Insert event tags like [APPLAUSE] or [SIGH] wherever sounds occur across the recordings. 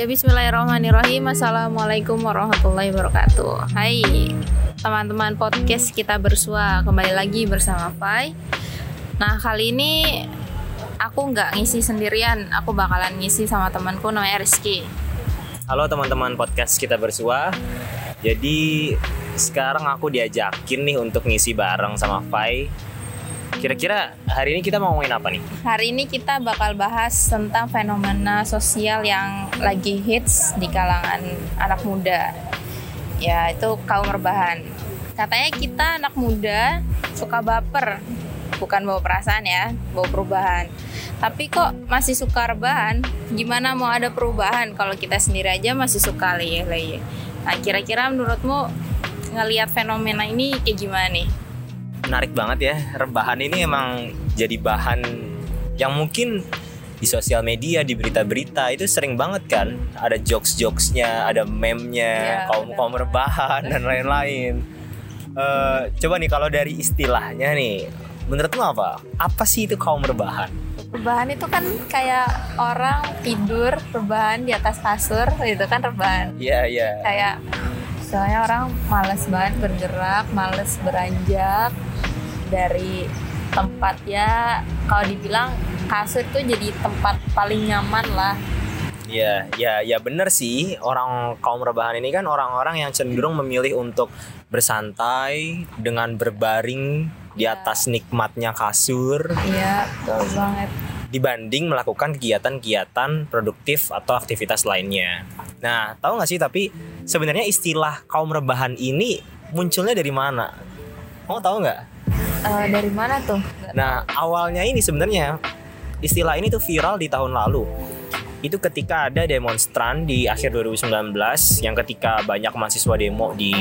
Ya Bismillahirrahmanirrahim. Assalamualaikum warahmatullahi wabarakatuh. Hai teman-teman podcast kita bersua. Kembali lagi bersama Fai. Nah kali ini aku nggak ngisi sendirian. Aku bakalan ngisi sama temanku namanya Rizky. Halo teman-teman podcast kita bersua. Jadi sekarang aku diajakin nih untuk ngisi bareng sama Fai Kira-kira hari ini kita mau ngomongin apa nih? Hari ini kita bakal bahas tentang fenomena sosial yang lagi hits di kalangan anak muda. Ya, itu kaum rebahan. Katanya kita anak muda suka baper, bukan bawa perasaan ya, bawa perubahan. Tapi kok masih suka rebahan? Gimana mau ada perubahan kalau kita sendiri aja masih suka leyeh-leyeh? Nah, kira-kira menurutmu ngelihat fenomena ini kayak gimana nih? Menarik banget ya. Rebahan ini emang jadi bahan yang mungkin di sosial media di berita-berita itu sering banget kan. Ada jokes-jokesnya ada meme-nya Iya, kaum kaum rebahan dan lain-lain. Eh, coba nih kalau dari istilahnya nih menurutmu apa? Apa sih itu kaum rebahan? Rebahan itu kan kayak orang tidur rebahan di atas kasur itu kan rebahan. Iya iya. Kayak soalnya orang males banget bergerak, males beranjak dari tempat ya kalau dibilang kasur itu jadi tempat paling nyaman lah. Iya, ya, ya bener sih. Orang kaum rebahan ini kan orang-orang yang cenderung memilih untuk bersantai dengan berbaring di Iya. atas nikmatnya kasur Iya, betul banget. dibanding melakukan kegiatan-kegiatan produktif atau aktivitas lainnya. Nah, tahu nggak sih tapi sebenarnya istilah kaum rebahan ini munculnya dari mana? Kamu tahu nggak? Eh, dari mana tuh? Nah, awalnya ini sebenarnya istilah ini tuh viral di tahun lalu. Itu ketika ada demonstran di akhir 2019 yang ketika banyak mahasiswa demo di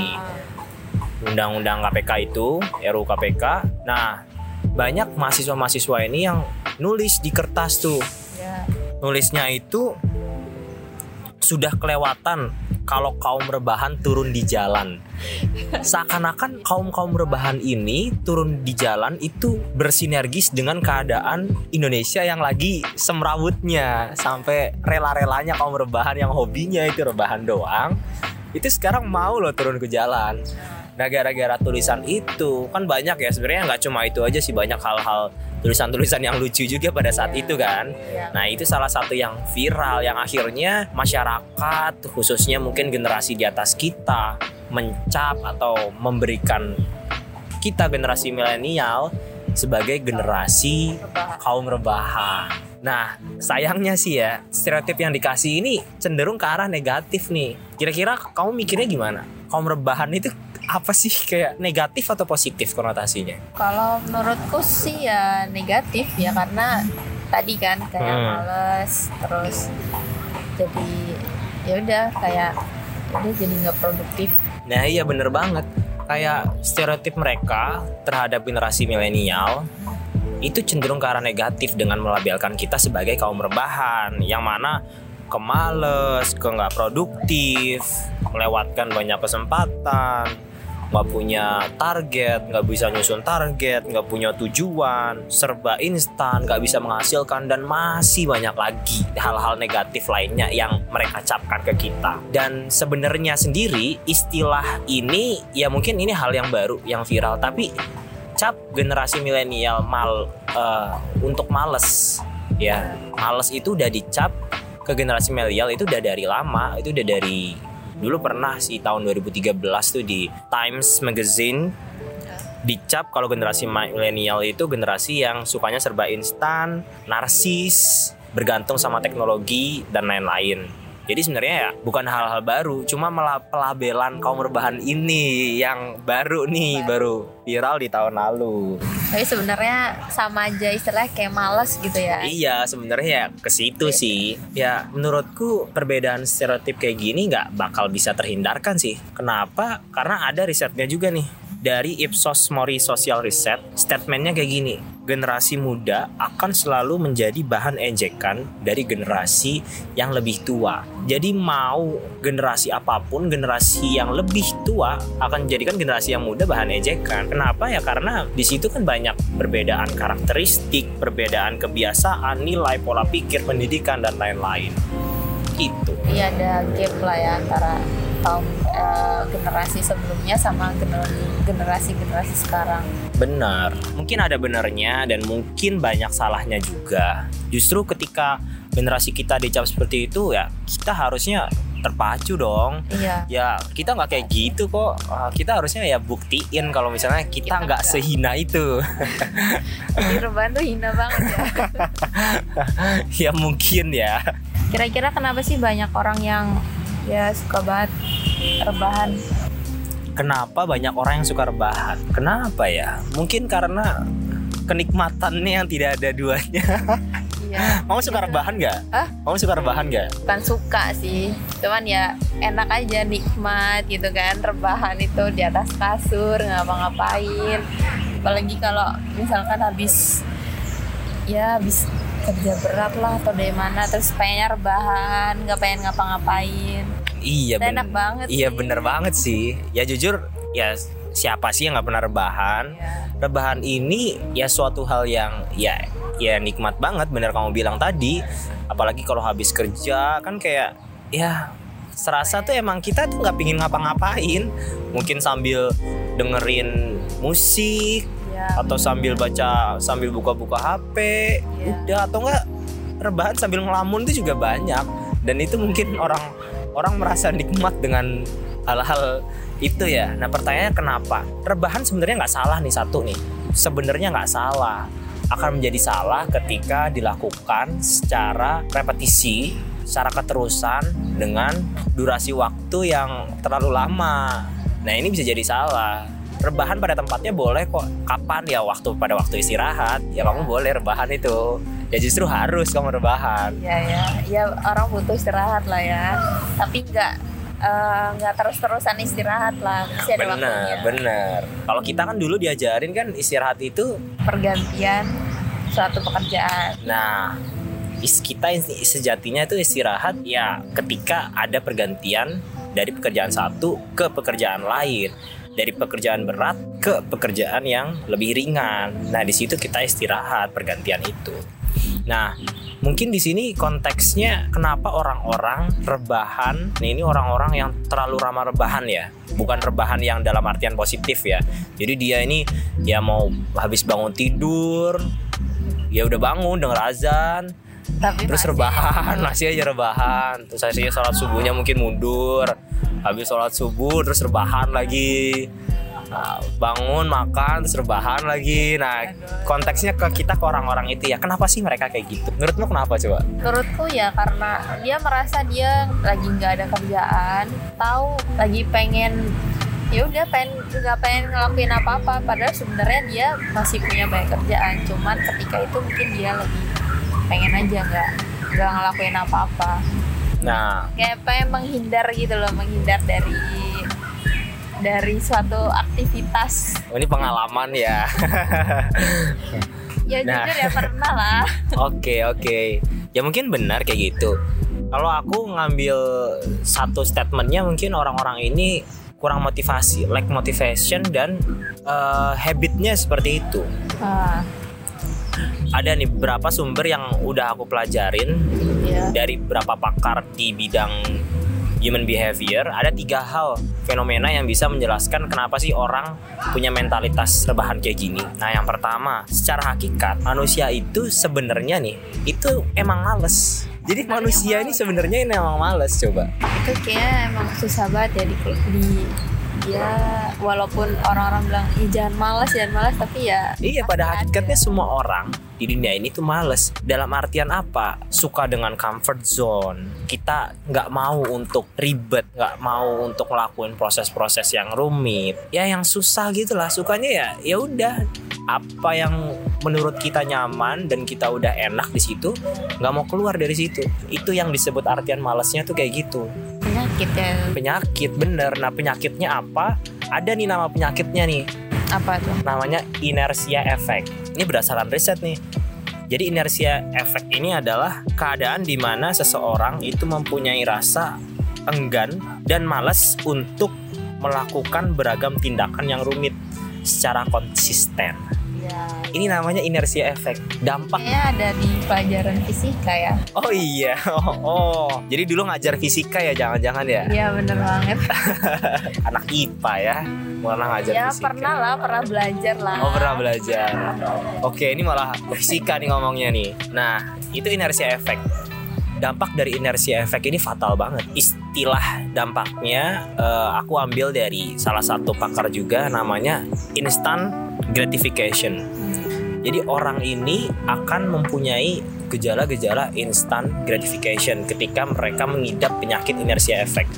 undang-undang KPK itu, RUU KPK. Nah, banyak mahasiswa-mahasiswa ini yang nulis di kertas tuh. Ya. Nulisnya itu sudah kelewatan kalau kaum rebahan turun di jalan. Seakan-akan kaum-kaum rebahan ini turun di jalan itu bersinergis dengan keadaan Indonesia yang lagi semrawutnya sampai rela-relanya kaum rebahan yang hobinya itu rebahan doang itu sekarang mau loh turun ke jalan. Nah gara-gara tulisan itu kan banyak ya sebenarnya nggak cuma itu aja sih banyak hal-hal tulisan-tulisan yang lucu juga pada saat itu kan. Iya. Nah itu salah satu yang viral yang akhirnya masyarakat khususnya mungkin generasi di atas kita mencap atau memberikan kita generasi milenial sebagai generasi kaum rebahan. Nah sayangnya sih ya stereotip yang dikasih ini cenderung ke arah negatif nih. Kira-kira kamu mikirnya gimana? Kaum rebahan itu apa sih kayak negatif atau positif konotasinya? Kalau menurutku sih ya negatif ya karena tadi kan kayak Hmm. males terus jadi ya udah kayak udah jadi nggak produktif. Nah iya bener banget Kayak stereotip mereka terhadap generasi milenial Itu cenderung ke arah negatif dengan melabelkan kita sebagai kaum rebahan Yang mana kemales, ke nggak produktif Melewatkan banyak kesempatan nggak punya target, nggak bisa nyusun target, nggak punya tujuan, serba instan, nggak bisa menghasilkan dan masih banyak lagi hal-hal negatif lainnya yang mereka capkan ke kita. Dan sebenarnya sendiri istilah ini ya mungkin ini hal yang baru, yang viral, tapi cap generasi milenial mal eh, untuk males ya males itu udah dicap ke generasi milenial itu udah dari lama itu udah dari dulu pernah sih tahun 2013 tuh di Times Magazine dicap kalau generasi milenial itu generasi yang sukanya serba instan, narsis, bergantung sama teknologi dan lain-lain. Jadi sebenarnya ya bukan hal-hal baru, cuma pelabelan kaum rebahan ini yang baru nih, baru viral di tahun lalu. Tapi sebenarnya sama aja istilahnya kayak males gitu ya. Iya, sebenarnya ya ke situ sih. Ya, menurutku perbedaan stereotip kayak gini nggak bakal bisa terhindarkan sih. Kenapa? Karena ada risetnya juga nih. Dari Ipsos Mori Social Research, statementnya kayak gini. Generasi muda akan selalu menjadi bahan ejekan dari generasi yang lebih tua. Jadi mau generasi apa pun, generasi yang lebih tua akan menjadikan generasi yang muda bahan ejekan. Kenapa ya? Karena di situ kan banyak perbedaan karakteristik, perbedaan kebiasaan, nilai, pola pikir, pendidikan dan lain-lain. itu Iya ada gap lah ya antara kaum eh, generasi sebelumnya sama generasi generasi sekarang. benar mungkin ada benernya dan mungkin banyak salahnya juga justru ketika generasi kita dicap seperti itu ya kita harusnya terpacu dong Iya. ya kita nggak kayak gitu kok Ah, kita harusnya ya buktiin kalau misalnya kita Kita nggak nggak. sehina itu [LAUGHS] Di rebahan tuh hina banget ya. [LAUGHS] ya mungkin ya Kira-kira kenapa sih banyak orang yang ya suka banget rebahan? kenapa banyak orang yang suka rebahan kenapa ya mungkin karena kenikmatannya yang tidak ada duanya Iya. [LAUGHS] kamu suka rebahan nggak Hah? kamu suka rebahan nggak Bukan suka sih, cuman ya enak aja nikmat gitu kan rebahan itu di atas kasur ngapa-ngapain. Apalagi kalau misalkan habis ya habis kerja berat lah atau dari mana terus pengennya rebahan nggak pengen ngapa-ngapain. Iya Itu ben- enak banget iya sih. bener banget sih. Ya jujur ya siapa sih yang nggak pernah rebahan? Ya, rebahan ini ya suatu hal yang ya ya nikmat banget bener kamu bilang tadi. Apalagi kalau habis kerja kan kayak ya serasa tuh emang kita tuh nggak pingin ngapa-ngapain. Mungkin sambil dengerin musik atau sambil baca sambil buka-buka HP Iya. udah. Atau enggak rebahan sambil ngelamun itu juga banyak. Dan itu mungkin orang orang merasa nikmat dengan hal-hal itu ya. Nah pertanyaannya kenapa? Rebahan sebenarnya nggak salah nih satu nih. Sebenarnya nggak salah. Akan menjadi salah ketika dilakukan secara repetisi secara keterusan dengan durasi waktu yang terlalu lama. Nah ini bisa jadi salah rebahan pada tempatnya boleh kok. Kapan ya? Waktu pada waktu istirahat. Ya kamu boleh rebahan itu. Ya justru harus kamu rebahan. Ya ya. Ya orang butuh istirahat lah ya. Tapi nggak eh, nggak terus-terusan istirahat lah. Masih ada bener waktunya. bener kalau kita kan dulu diajarin kan istirahat itu pergantian suatu pekerjaan. Nah kita sejatinya itu istirahat ya ketika ada pergantian dari pekerjaan satu ke pekerjaan lain dari pekerjaan berat ke pekerjaan yang lebih ringan. Nah di situ kita istirahat pergantian itu. Nah mungkin di sini konteksnya kenapa orang-orang rebahan? Nah ini orang-orang yang terlalu ramah rebahan ya. Bukan rebahan yang dalam artian positif ya. Jadi dia ini ya mau habis bangun tidur ya udah bangun denger azan tapi terus masih- rebahan masih aja rebahan. Terus akhirnya sholat subuhnya mungkin mundur habis sholat subuh terus rebahan lagi. Nah, bangun makan terus rebahan lagi. Nah konteksnya ke kita ke orang-orang itu ya. Kenapa sih mereka kayak gitu? Menurutmu kenapa coba? Menurutku ya karena dia merasa dia lagi nggak ada kerjaan tahu lagi pengen ya udah pengen nggak pengen ngelakuin apa-apa. Padahal sebenarnya dia masih punya banyak kerjaan. Cuman ketika itu mungkin dia lagi pengen aja nggak nggak ngelakuin apa-apa nah. Kayak pengen menghindar gitu loh menghindar dari dari suatu aktivitas. Oh, ini pengalaman ya. [LAUGHS] Ya Nah. jujur ya pernah lah. [LAUGHS] Oke oke. Ya mungkin benar kayak gitu. Kalau aku ngambil satu statementnya mungkin orang-orang ini kurang motivasi, lack motivation dan eh, habitnya seperti itu. ah, Ada nih beberapa sumber yang udah aku pelajarin ya dari beberapa pakar di bidang human behavior. Ada tiga hal fenomena yang bisa menjelaskan kenapa sih orang punya mentalitas rebahan kayak gini. Nah, yang pertama, secara hakikat manusia itu sebenarnya nih itu emang males. Jadi manusia ini sebenarnya ini emang males coba. itu kayaknya emang susah banget ya di, di ya walaupun orang-orang bilang Ih, jangan malas jangan malas tapi ya Iya, pada hakikatnya ada. semua orang di dunia ini tuh males. Dalam artian apa? Suka dengan comfort zone. Kita nggak mau untuk ribet, nggak mau untuk ngelakuin proses-proses yang rumit. Ya yang susah gitu lah. Sukanya ya ya udah apa yang menurut kita nyaman dan kita udah enak di situ, nggak mau keluar dari situ. Itu yang disebut artian malesnya tuh kayak gitu. penyakit ya Penyakit bener. Nah penyakitnya apa? Ada nih nama penyakitnya nih apa tuh namanya inersia effect. Ini berdasarkan riset nih. Jadi inersia effect ini adalah keadaan di mana seseorang itu mempunyai rasa enggan dan malas untuk melakukan beragam tindakan yang rumit secara konsisten. Ya Ini namanya inersia efek. Dampak. kayaknya ada di pelajaran fisika ya Oh iya. Oh, [LAUGHS] oh. Jadi dulu ngajar fisika ya jangan-jangan ya. iya bener banget [LAUGHS] Anak IPA ya. Pernah ngajar ya fisika. pernah lah pernah belajar lah Oh pernah belajar. Oke ini malah fisika nih ngomongnya nih. Nah itu inersia efek. Dampak dari inersia efek ini fatal banget. Istilah dampaknya eh, aku ambil dari salah satu pakar juga namanya instant gratification. Jadi orang ini akan mempunyai gejala-gejala instant gratification ketika mereka mengidap penyakit inersia efek.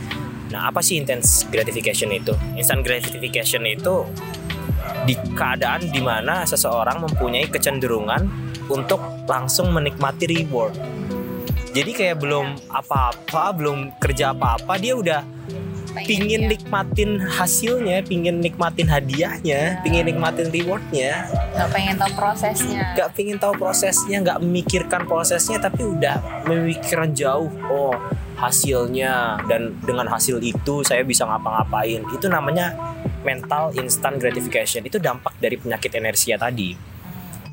Nah, apa sih intense gratification itu? Instant gratification itu di keadaan di mana seseorang mempunyai kecenderungan untuk langsung menikmati reward. Jadi kayak belum apa-apa, belum kerja apa-apa, dia udah pingin ya. nikmatin hasilnya, pingin nikmatin hadiahnya, Ya. pingin nikmatin rewardnya. Nggak pengen tahu prosesnya. Nggak pingin tahu prosesnya nggak memikirkan prosesnya tapi udah memikirkan jauh oh hasilnya. Dan dengan hasil itu saya bisa ngapa-ngapain. Itu namanya mental instant gratification. Itu dampak dari penyakit inersia tadi.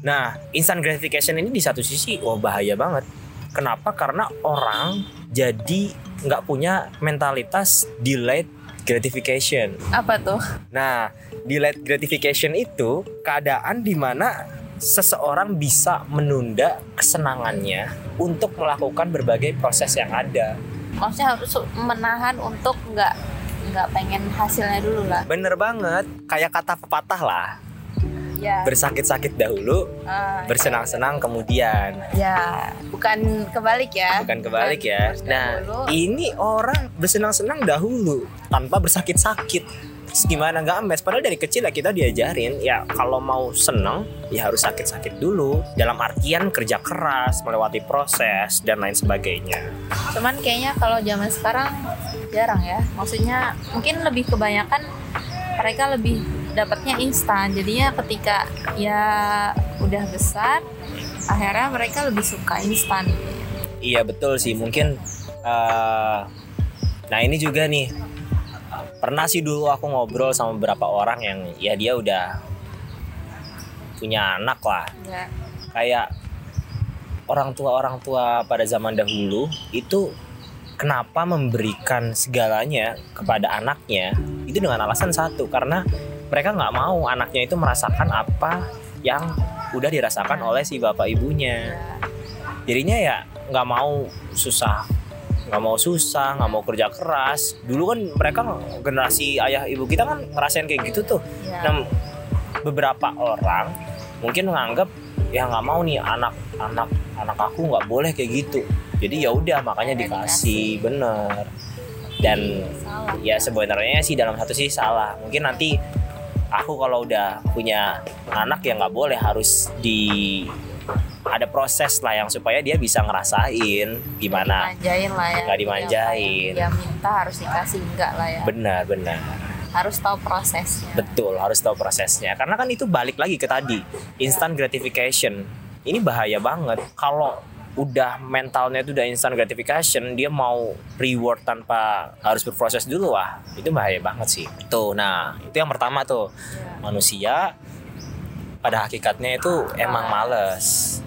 Nah instant gratification ini di satu sisi wah bahaya banget. Kenapa? Karena orang jadi nggak punya mentalitas delayed gratification. Apa tuh? Nah, delayed gratification itu keadaan di mana seseorang bisa menunda kesenangannya untuk melakukan berbagai proses yang ada. maksudnya harus menahan untuk nggak nggak pengen hasilnya dulu lah. Bener banget, kayak kata pepatah lah, ya bersakit-sakit dahulu, Ah, bersenang-senang kemudian. ya bukan kebalik ya Bukan kebalik ya. Nah, dahulu. ini orang bersenang-senang dahulu tanpa bersakit-sakit. Gimana nggak mes? Padahal dari kecil ya kita diajarin ya kalau mau seneng ya harus sakit-sakit dulu. Dalam artian kerja keras, melewati proses dan lain sebagainya. cuman kayaknya kalau zaman sekarang jarang ya maksudnya mungkin lebih kebanyakan mereka lebih dapatnya instan. Jadinya ketika ya udah besar akhirnya mereka lebih suka instan. Iya betul sih. Mungkin. eh, nah ini juga nih. Pernah sih dulu aku ngobrol sama beberapa orang yang ya dia udah punya anak lah. Ya kayak orang tua orang tua pada zaman dahulu itu kenapa memberikan segalanya kepada anaknya itu dengan alasan satu karena mereka nggak mau anaknya itu merasakan apa yang udah dirasakan oleh si bapak ibunya. Jadinya ya nggak mau susah nggak mau susah nggak mau kerja keras. Dulu kan mereka generasi ayah ibu kita kan ngerasain kayak gitu tuh. Ya Nah, beberapa orang mungkin menganggap ya nggak mau nih anak anak anak aku nggak boleh kayak gitu. Jadi ya udah makanya Makanya dikasih. bener. Dan salah. ya sebenarnya sih dalam satu sih salah. Mungkin nanti aku kalau udah punya anak ya nggak boleh harus di ada proses lah yang supaya dia bisa ngerasain gimana dimanjain lah ya Nggak dimanjain. dia minta harus dikasih enggak lah ya benar benar harus tahu prosesnya Betul, harus tahu prosesnya. Karena kan itu balik lagi ke tadi, instant gratification. Ini bahaya banget. Kalau udah mentalnya itu udah instant gratification, dia mau reward tanpa harus berproses dulu wah, itu bahaya banget sih. Tuh, nah, itu yang pertama tuh. Manusia pada hakikatnya itu emang males.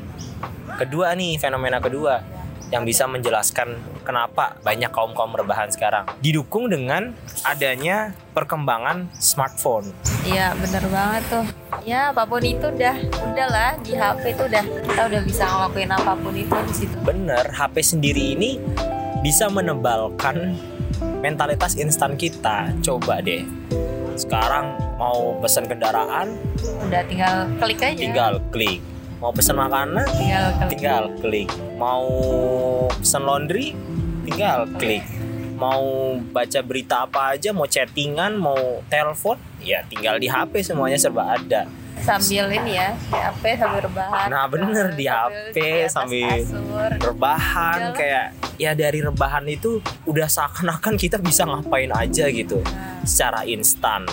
Kedua nih, fenomena kedua yang bisa menjelaskan kenapa banyak kaum kaum rebahan sekarang didukung dengan adanya perkembangan smartphone. Iya bener banget tuh Ya apa pun itu udah Udahlah di HP itu udah Kita udah bisa ngelakuin apa pun itu di situ Bener, HP sendiri ini bisa menebalkan mentalitas instan kita. Coba deh, sekarang mau pesan kendaraan, Udah tinggal klik aja tinggal klik. Mau pesan makanan, Tinggal klik. Tinggal klik. Mau pesan laundry, tinggal klik. Mau baca berita apa aja, mau chattingan, mau telepon, ya tinggal di HP semuanya serba ada. Sambil ini ya Di HP sambil rebahan. Nah, bener, di HP sambil- rebahan Udah kayak ya dari rebahan itu udah seakan-akan kita bisa ngapain aja gitu. Nah, secara instan.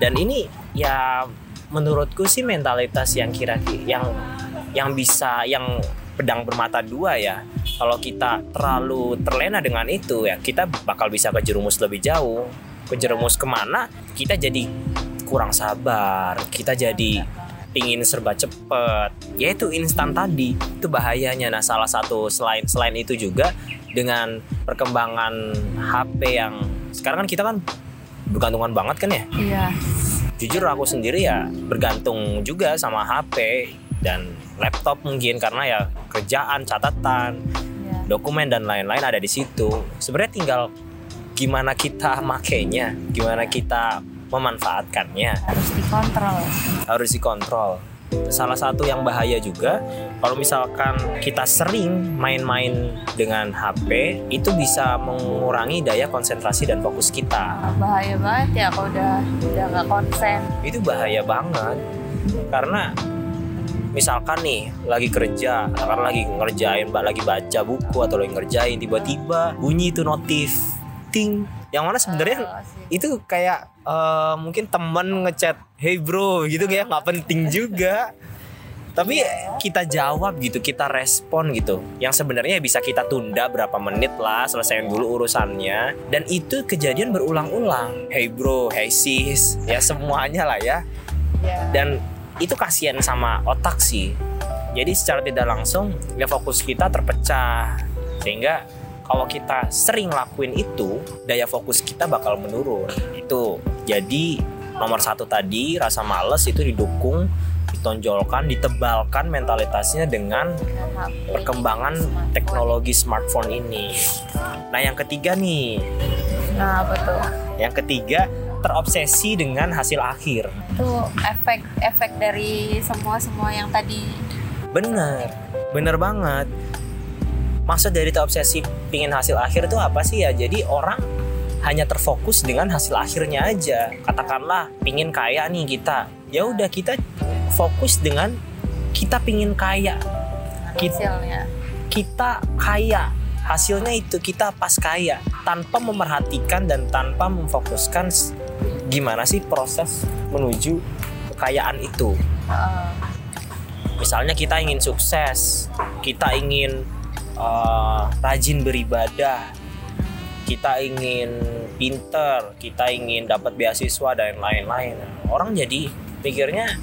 Dan ini ya menurutku sih mentalitas yang kira-kira yang yang bisa yang pedang bermata dua ya. Kalau kita terlalu terlena dengan itu ya kita bakal bisa kejerumus lebih jauh. Kejerumus ke mana kita jadi kurang sabar kita jadi pingin serba cepet. Ya itu instan tadi itu bahayanya. Nah salah satu selain selain itu juga dengan perkembangan HP yang sekarang kan kita kan bergantungan banget kan ya? Iya. jujur aku sendiri ya bergantung juga sama HP dan laptop mungkin karena ya kerjaan catatan Iya. dokumen dan lain-lain ada di situ sebenarnya tinggal gimana kita [LAUGHS] makainya gimana kita memanfaatkannya Harus dikontrol. harus dikontrol. Salah satu yang bahaya juga kalau misalkan kita sering main-main dengan HP itu bisa mengurangi daya konsentrasi dan fokus kita. Bahaya banget ya kalau udah udah nggak konsen. Itu bahaya banget karena misalkan nih lagi kerja, karena lagi ngerjain, lagi baca buku atau lagi ngerjain tiba-tiba bunyi itu notif ting. Yang mana sebenarnya Oh, sih. itu kayak eh, mungkin temen ngechat hey bro gitu kayak nggak penting [LAUGHS] juga. Tapi kita jawab gitu kita respon gitu. Yang sebenarnya bisa kita tunda berapa menit lah selesaiin dulu urusannya. Dan itu kejadian berulang-ulang. Hey bro hey sis ya semuanya lah ya. Iya. dan itu kasihan sama otak sih. Jadi secara tidak langsung ya fokus kita terpecah. Sehingga kalau kita sering lakuin itu daya fokus kita bakal menurun. Itu. Jadi nomor satu tadi rasa males itu didukung ditonjolkan ditebalkan mentalitasnya dengan perkembangan teknologi smartphone ini. Nah yang ketiga nih. Nah betul. yang ketiga terobsesi dengan hasil akhir Itu efek efek dari semua semua yang tadi. Bener, bener banget. Maksud dari terobsesi pingin hasil akhir itu apa sih ya? Jadi orang hanya terfokus dengan hasil akhirnya aja. Katakanlah pingin kaya nih kita. Ya udah kita fokus dengan kita pingin kaya. Kita, Hasilnya. kita kaya. Hasilnya itu kita pas kaya tanpa memerhatikan dan tanpa memfokuskan gimana sih proses menuju kekayaan itu Heeh. misalnya kita ingin sukses, kita ingin uh, rajin beribadah, kita ingin pinter, kita ingin dapat beasiswa dan lain-lain. Orang jadi pikirnya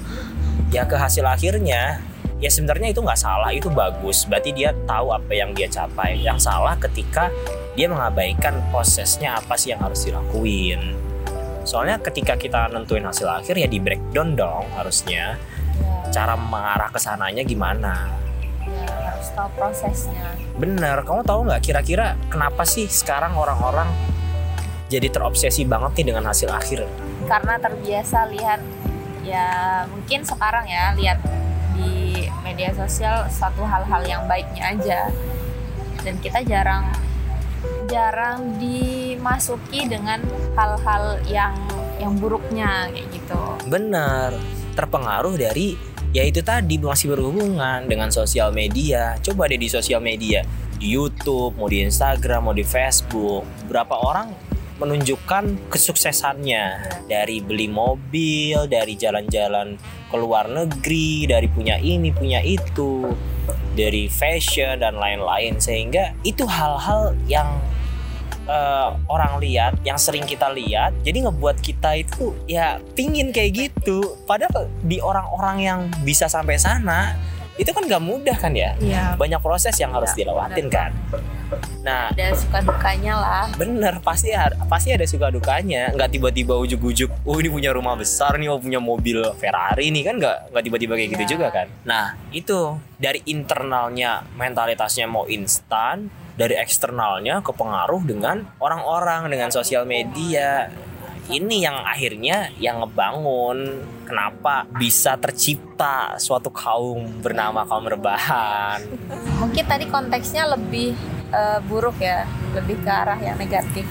ya ke hasil akhirnya ya sebenarnya itu nggak salah itu bagus berarti dia tahu apa yang dia capai yang salah ketika dia mengabaikan prosesnya apa sih yang harus dilakuin soalnya ketika kita nentuin hasil akhir ya di breakdown dong harusnya Ya, cara mengarah ke sananya gimana. ya, harus tahu prosesnya. Bener, kamu tahu nggak kira-kira kenapa sih sekarang orang-orang jadi terobsesi banget nih dengan hasil akhir? Karena terbiasa lihat ya mungkin sekarang ya lihat di media sosial satu hal-hal yang baiknya aja dan kita jarang jarang dimasuki dengan hal-hal yang yang buruknya kayak gitu. Bener, terpengaruh dari ya itu tadi masih berhubungan dengan sosial media. Coba deh di sosial media, di YouTube, mau di Instagram, mau di Facebook, berapa orang menunjukkan kesuksesannya dari beli mobil, dari jalan-jalan ke luar negeri, dari punya ini, punya itu, dari fashion dan lain-lain sehingga itu hal-hal yang eh, orang lihat, yang sering kita lihat, jadi ngebuat kita itu ya pingin kayak gitu. Padahal di orang-orang yang bisa sampai sana itu kan gak mudah kan ya. Iya. Banyak proses yang harus Iya, dilewatin kan. Nah, Ada suka dukanya lah. bener pasti pasti ada suka dukanya. Nggak tiba-tiba ujuk-ujuk, oh ini punya rumah besar nih, oh punya mobil Ferrari nih kan nggak nggak tiba-tiba kayak gitu Iya. juga kan. Nah itu dari internalnya mentalitasnya mau instan, dari eksternalnya kepengaruh dengan orang-orang dengan sosial media. Ini yang akhirnya yang ngebangun kenapa bisa tercipta suatu kaum bernama kaum rebahan. Mungkin tadi konteksnya lebih eh, buruk ya, lebih ke arah yang negatif.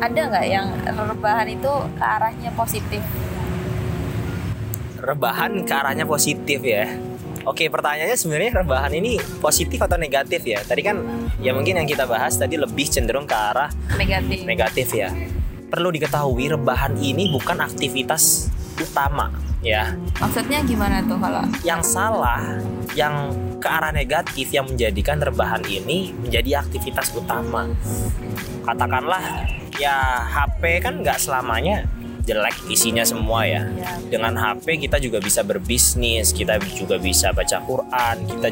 Ada nggak yang rebahan itu ke arahnya positif? rebahan ke arahnya positif ya. Oke, pertanyaannya sebenarnya rebahan ini positif atau negatif ya? Tadi kan ya mungkin yang kita bahas tadi lebih cenderung ke arah Negatif. negatif ya. Perlu diketahui rebahan ini bukan aktivitas utama ya. Maksudnya gimana tuh kalau? Yang salah, yang ke arah negatif yang menjadikan rebahan ini menjadi aktivitas utama. Katakanlah ya HP kan nggak selamanya jelek isinya semua ya. Ya. Dengan HP kita juga bisa berbisnis, kita juga bisa baca Quran, kita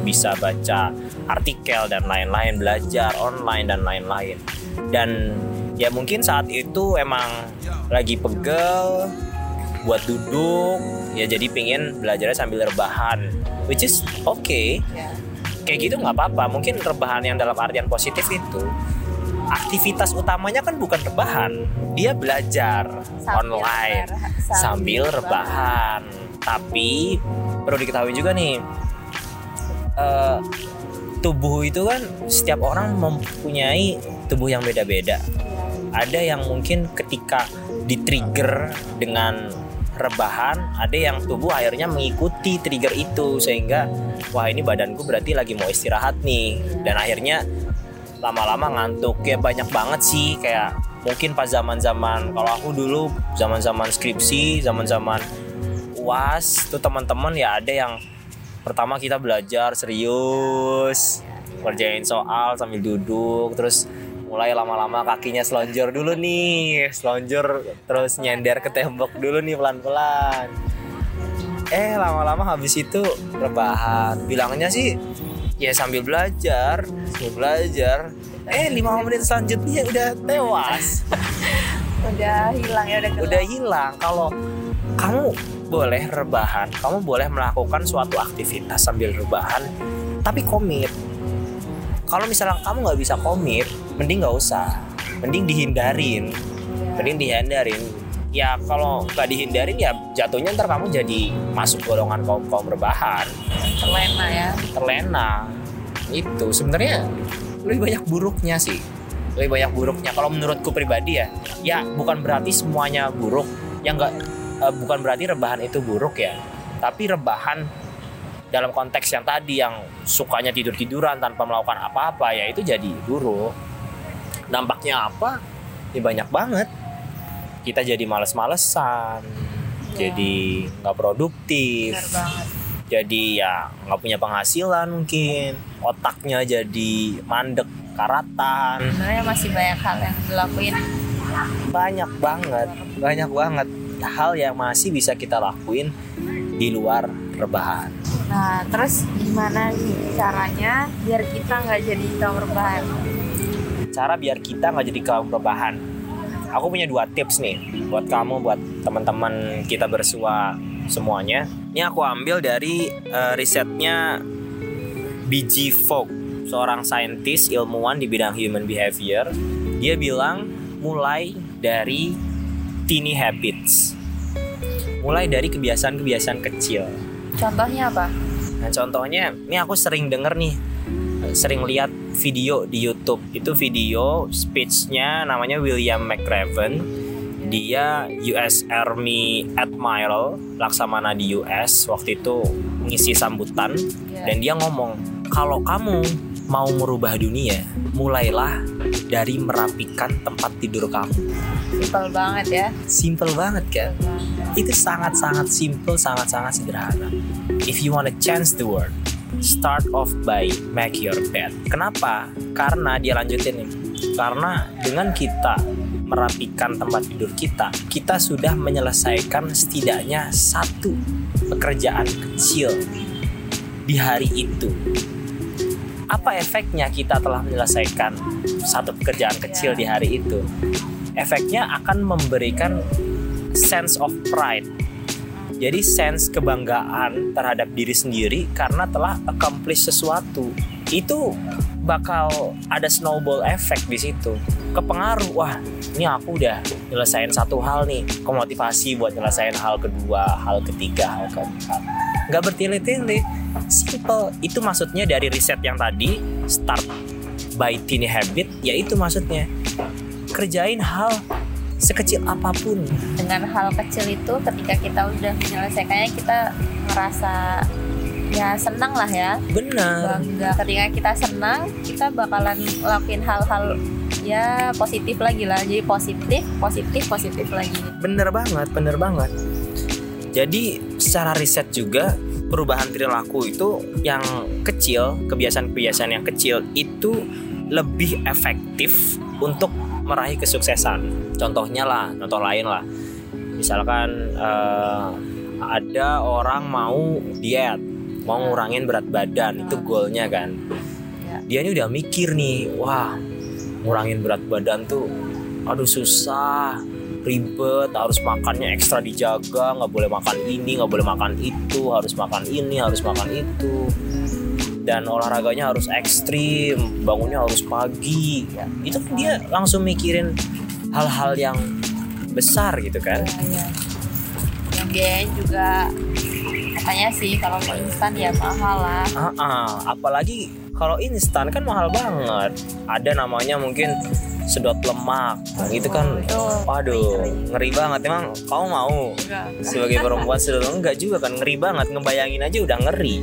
bisa baca artikel dan lain-lain, belajar online dan lain-lain. Dan ya mungkin saat itu emang lagi pegel buat duduk, ya jadi pingin belajarnya sambil rebahan, which is okay Ya. kayak gitu nggak apa-apa mungkin rebahan yang dalam artian positif itu aktivitas utamanya kan bukan rebahan dia belajar Sambil online rebahan- sambil, sambil rebahan. Tapi perlu diketahui juga nih eh, tubuh itu kan setiap orang mempunyai tubuh yang beda-beda. Ada yang mungkin ketika di-trigger dengan rebahan ada yang tubuh akhirnya mengikuti trigger itu sehingga wah ini badanku berarti lagi mau istirahat nih. Dan akhirnya lama-lama ngantuk. Ya banyak banget sih kayak mungkin pas zaman-zaman kalau aku dulu zaman-zaman skripsi zaman-zaman uas tuh teman-teman ya ada yang pertama kita belajar serius kerjain soal sambil duduk terus mulai lama-lama kakinya selonjor dulu nih selonjor terus nyender ke tembok dulu nih pelan-pelan. Eh lama-lama habis itu rebahan. Bilangnya sih ya sambil belajar sambil belajar. Eh lima menit selanjutnya udah tewas. [LAUGHS] Udah hilang ya udah gelap. udah hilang. Kalau kamu boleh rebahan kamu boleh melakukan suatu aktivitas sambil rebahan tapi komit. Kalau misalnya kamu nggak bisa komit mending nggak usah. Mending dihindarin. Mending dihindarin ya kalau nggak dihindarin ya jatuhnya ntar kamu jadi masuk golongan kaum kaum rebahan. Terlena ya. terlena. Itu sebenarnya lebih banyak buruknya sih. Lebih banyak buruknya. Kalau menurutku pribadi ya ya bukan berarti semuanya buruk. Yang enggak bukan berarti rebahan itu buruk ya. Tapi rebahan dalam konteks yang tadi yang sukanya tidur tiduran tanpa melakukan apa-apa ya itu jadi buruk. Dampaknya apa? Ya banyak banget kita jadi males-malesan Ya. jadi nggak produktif jadi ya nggak punya penghasilan mungkin otaknya jadi mandek karatan Sebenarnya masih banyak hal yang dilakuin. banyak banget banyak banget hal yang masih bisa kita lakuin di luar rebahan Nah, terus gimana nih caranya biar kita nggak jadi kaum rebahan? cara biar kita nggak jadi kaum rebahan aku punya dua tips nih buat kamu buat teman-teman kita bersua semuanya ini aku ambil dari eh, risetnya B.G. Fogg seorang saintis ilmuwan di bidang human behavior dia bilang mulai dari teeny habits mulai dari kebiasaan-kebiasaan kecil Contohnya apa? Nah contohnya, ini aku sering denger nih, sering lihat video di YouTube. Itu video speechnya namanya William McRaven. Dia US Army Admiral, laksamana di US waktu itu ngisi sambutan Ya. dan dia ngomong kalau kamu mau merubah dunia, mulailah dari merapikan tempat tidur kamu. Simpel banget ya. Simple banget kan? itu sangat-sangat simple, sangat-sangat sederhana. If you wanna change the world, start off by make your bed. Kenapa? Karena dia lanjutin nih. Karena dengan kita merapikan tempat tidur kita, kita sudah menyelesaikan setidaknya satu pekerjaan kecil di hari itu. Apa efeknya kita telah menyelesaikan satu pekerjaan kecil di hari itu? Efeknya akan memberikan sense of pride. Jadi sense kebanggaan terhadap diri sendiri karena telah accomplish sesuatu. Itu bakal ada snowball effect di situ. Kepengaruh, wah ini aku udah nyelesain satu hal nih. Kemotivasi buat nyelesain hal kedua, hal ketiga, hal keempat. Nggak bertele-tele. Simple. Itu maksudnya dari riset yang tadi, start by tiny habit, yaitu maksudnya kerjain hal sekecil apa pun Dengan hal kecil itu ketika kita udah menyelesaikannya kita ngerasa ya senang lah ya. benar Bangga. Ketika kita senang, kita bakalan ngelakuin hal-hal ya positif lagi lah. Jadi positif, positif, positif lagi. bener banget bener banget jadi secara riset juga perubahan perilaku itu yang kecil kebiasaan-kebiasaan yang kecil itu lebih efektif untuk meraih kesuksesan. Contohnya lah contoh lain lah. Misalkan eh, ada orang mau diet mau ngurangin berat badan itu goalnya kan. Ya. dia ini udah mikir nih wah ngurangin berat badan tuh aduh susah ribet harus makannya ekstra dijaga nggak boleh makan ini nggak boleh makan itu harus makan ini harus makan itu dan olahraganya harus ekstrim bangunnya harus pagi. Ya. itu kan dia langsung mikirin hal-hal yang besar gitu kan. Ya, ya. yang biayanya juga katanya sih kalau mau instan ya mahal lah. Ah, ah. apalagi kalau instan kan mahal banget. Ada namanya mungkin sedot lemak. Nah, itu kan. Itu waduh ngeri banget. Emang kamu mau enggak. sebagai perempuan sedot lemak? Enggak juga kan ngeri banget. Ngebayangin aja udah ngeri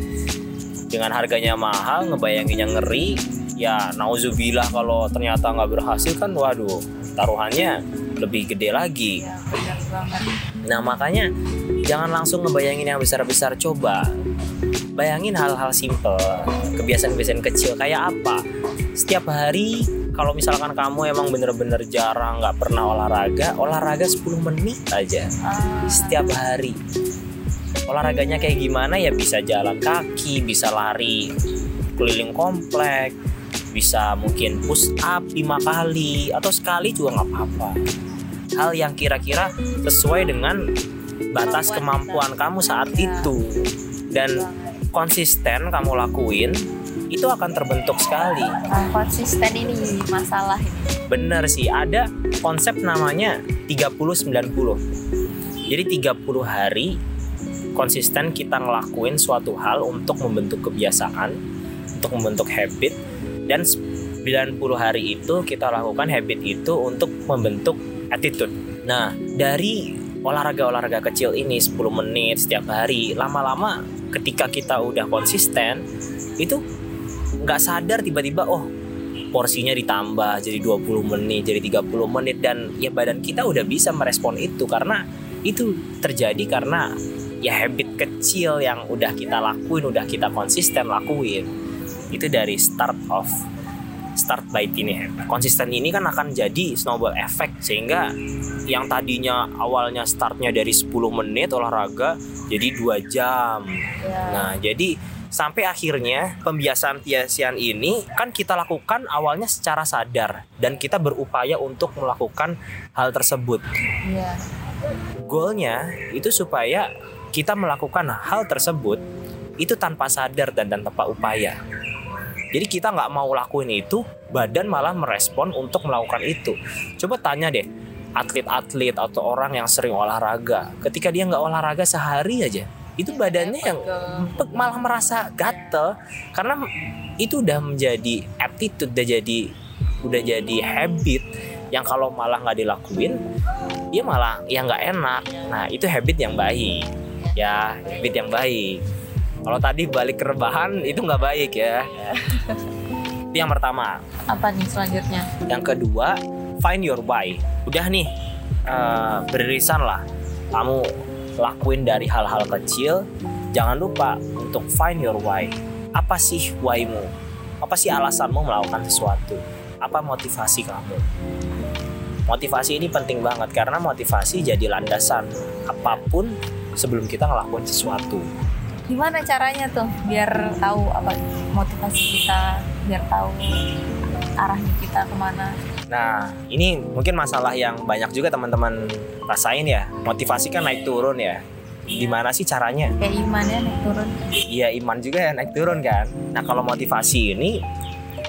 dengan harganya mahal ngebayanginnya ngeri ya nauzubillah kalau ternyata nggak berhasil kan waduh taruhannya lebih gede lagi. Nah makanya jangan langsung ngebayangin yang besar-besar. Coba Bayangin hal-hal simple Kebiasaan-kebiasaan kecil kayak apa? Setiap hari kalau misalkan kamu emang bener-bener jarang nggak pernah olahraga Olahraga 10 menit aja. Setiap hari Olahraganya kayak gimana ya bisa jalan kaki Bisa lari keliling komplek Bisa mungkin push up 5 kali Atau sekali juga nggak apa-apa. Hal yang kira-kira sesuai dengan batas kemampuan kamu saat Ya. itu. Dan konsisten kamu lakuin itu akan terbentuk sekali. Ah, konsisten ini masalah. Ini bener sih ada konsep namanya 30-90 jadi 30 hari konsisten kita ngelakuin suatu hal untuk membentuk kebiasaan untuk membentuk habit. Dan 90 hari itu kita lakukan habit itu untuk membentuk attitude. Nah dari olahraga-olahraga kecil ini 10 menit setiap hari lama-lama ketika kita udah konsisten itu nggak sadar tiba-tiba oh porsinya ditambah jadi 20 menit jadi 30 menit. Dan ya badan kita udah bisa merespon itu karena itu terjadi karena ya habit kecil yang udah kita lakuin udah kita konsisten lakuin. Itu dari start of start by ini konsisten ini kan akan jadi snowball effect sehingga yang tadinya awalnya startnya dari 10 menit olahraga jadi dua jam. Ya Nah, jadi sampai akhirnya pembiasaan-pembiasaan ini kan kita lakukan awalnya secara sadar dan kita berupaya untuk melakukan hal tersebut. ya Goalnya itu supaya kita melakukan hal tersebut itu tanpa sadar dan, dan tanpa upaya. Jadi kita nggak mau lakuin itu, badan malah merespon untuk melakukan itu. Coba tanya deh, atlet-atlet atau orang yang sering olahraga, ketika dia nggak olahraga sehari aja, itu badannya yang malah merasa gatel karena itu udah menjadi attitude udah jadi udah jadi habit yang kalau malah nggak dilakuin dia malah ya nggak enak nah itu habit yang baik ya habit yang baik. Kalau tadi balik ke rebahan itu nggak baik ya. Itu yang pertama. Apa nih selanjutnya? Yang kedua find your why. Udah nih eh, beririsan lah. Kamu lakuin dari hal-hal kecil. Jangan lupa untuk find your why. Apa sih why-mu? Apa sih alasanmu melakukan sesuatu? Apa motivasi kamu? Motivasi ini penting banget karena motivasi jadi landasan apa pun sebelum kita ngelakuin sesuatu gimana caranya tuh biar tahu apa motivasi kita biar tahu arahnya kita ke mana Nah, ini mungkin masalah yang banyak juga teman-teman rasain ya. Motivasi kan naik turun ya. Gimana sih caranya? kayak imannya naik turun Iya, iman juga ya naik turun kan. Nah, kalau motivasi ini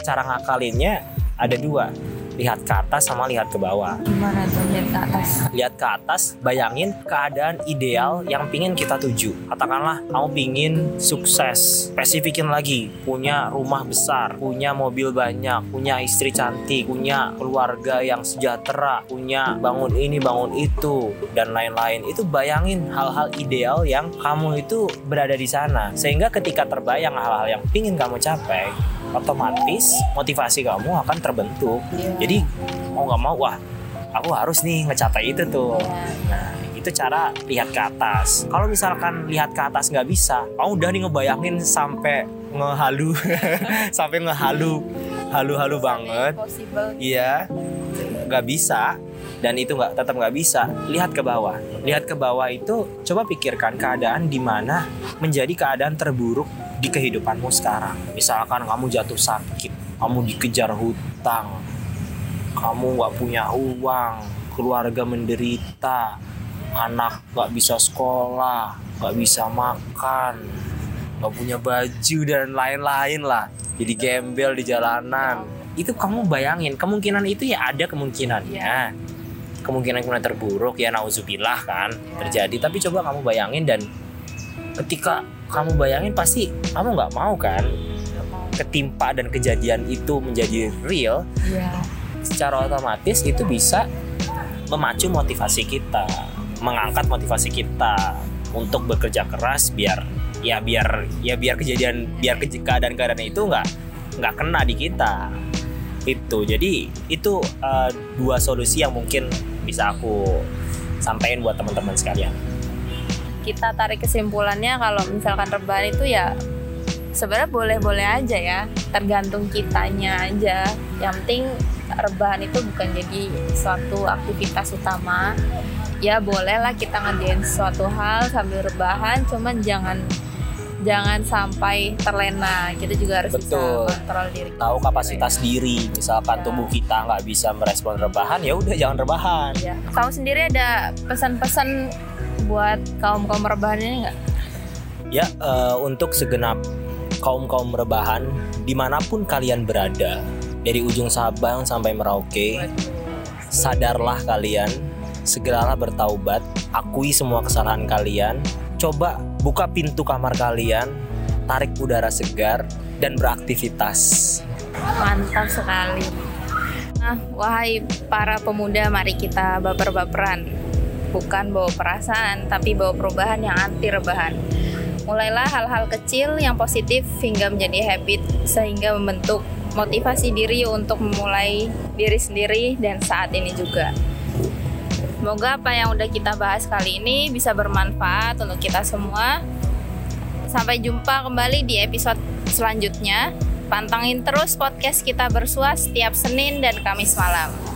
cara ngakalinnya ada dua. Lihat ke atas sama lihat ke bawah. gimana tuh lihat ke atas Lihat ke atas, bayangin keadaan ideal yang pingin kita tuju. Katakanlah kamu pingin sukses, spesifikin lagi, punya rumah besar, punya mobil banyak, punya istri cantik, punya keluarga yang sejahtera, punya bangun ini, bangun itu, dan lain-lain. Itu bayangin hal-hal ideal yang kamu itu berada di sana. Sehingga ketika terbayang hal-hal yang pingin kamu capai, otomatis motivasi kamu akan terbentuk. Iya. Jadi mau nggak mau, wah aku harus nih ngecapai itu tuh. Iya. Nah, itu cara lihat ke atas. Kalau misalkan lihat ke atas nggak bisa, kamu udah nih ngebayangin sampai ngehalu, [LAUGHS] sampai ngehalu, halu-halu banget. Iya, nggak bisa. dan itu nggak tetap nggak bisa lihat ke bawah lihat ke bawah itu coba pikirkan keadaan di mana menjadi keadaan terburuk di kehidupanmu sekarang. Misalkan kamu jatuh sakit kamu dikejar hutang kamu nggak punya uang keluarga menderita anak nggak bisa sekolah nggak bisa makan nggak punya baju dan lain-lain lah. Jadi gembel di jalanan. Itu kamu bayangin kemungkinan itu ya ada kemungkinannya. Kemungkinan kemungkinan terburuk ya nauzubillah kan terjadi. Tapi coba kamu bayangin dan ketika kamu bayangin pasti kamu nggak mau kan ketimpa dan kejadian itu menjadi real. Iya. secara otomatis itu bisa memacu motivasi kita mengangkat motivasi kita untuk bekerja keras biar ya biar ya biar kejadian biar ke- keadaan-keadaan itu nggak nggak kena di kita. Itu. Jadi itu eh, dua solusi yang mungkin bisa aku sampaikan buat teman-teman sekalian kita tarik kesimpulannya kalau misalkan rebahan itu ya sebenarnya boleh-boleh aja ya tergantung kitanya aja yang penting rebahan itu bukan jadi suatu aktivitas utama ya bolehlah kita ngerjain suatu hal sambil rebahan cuman jangan jangan sampai terlena kita juga harus Betul. bisa kontrol diri tahu kapasitas diri misalkan Ya. tubuh kita nggak bisa merespon rebahan ya udah jangan rebahan ya. kamu sendiri ada pesan-pesan buat kaum kaum rebahan ini nggak Ya, eh, untuk segenap kaum-kaum rebahan, di mana pun kalian berada, dari ujung Sabang sampai Merauke, sadarlah kalian, segeralah bertaubat, akui semua kesalahan kalian, coba buka pintu kamar kalian, tarik udara segar, dan beraktivitas. Mantap sekali. Nah, wahai para pemuda, mari kita baper-baperan. Bukan bawa perasaan, tapi bawa perubahan yang anti rebahan. Mulailah hal-hal kecil yang positif hingga menjadi habit sehingga membentuk motivasi diri untuk memulai diri sendiri dan saat ini juga. Semoga apa yang udah kita bahas kali ini bisa bermanfaat untuk kita semua. Sampai jumpa kembali di episode selanjutnya. Pantangin terus podcast kita bersua setiap Senin dan Kamis malam.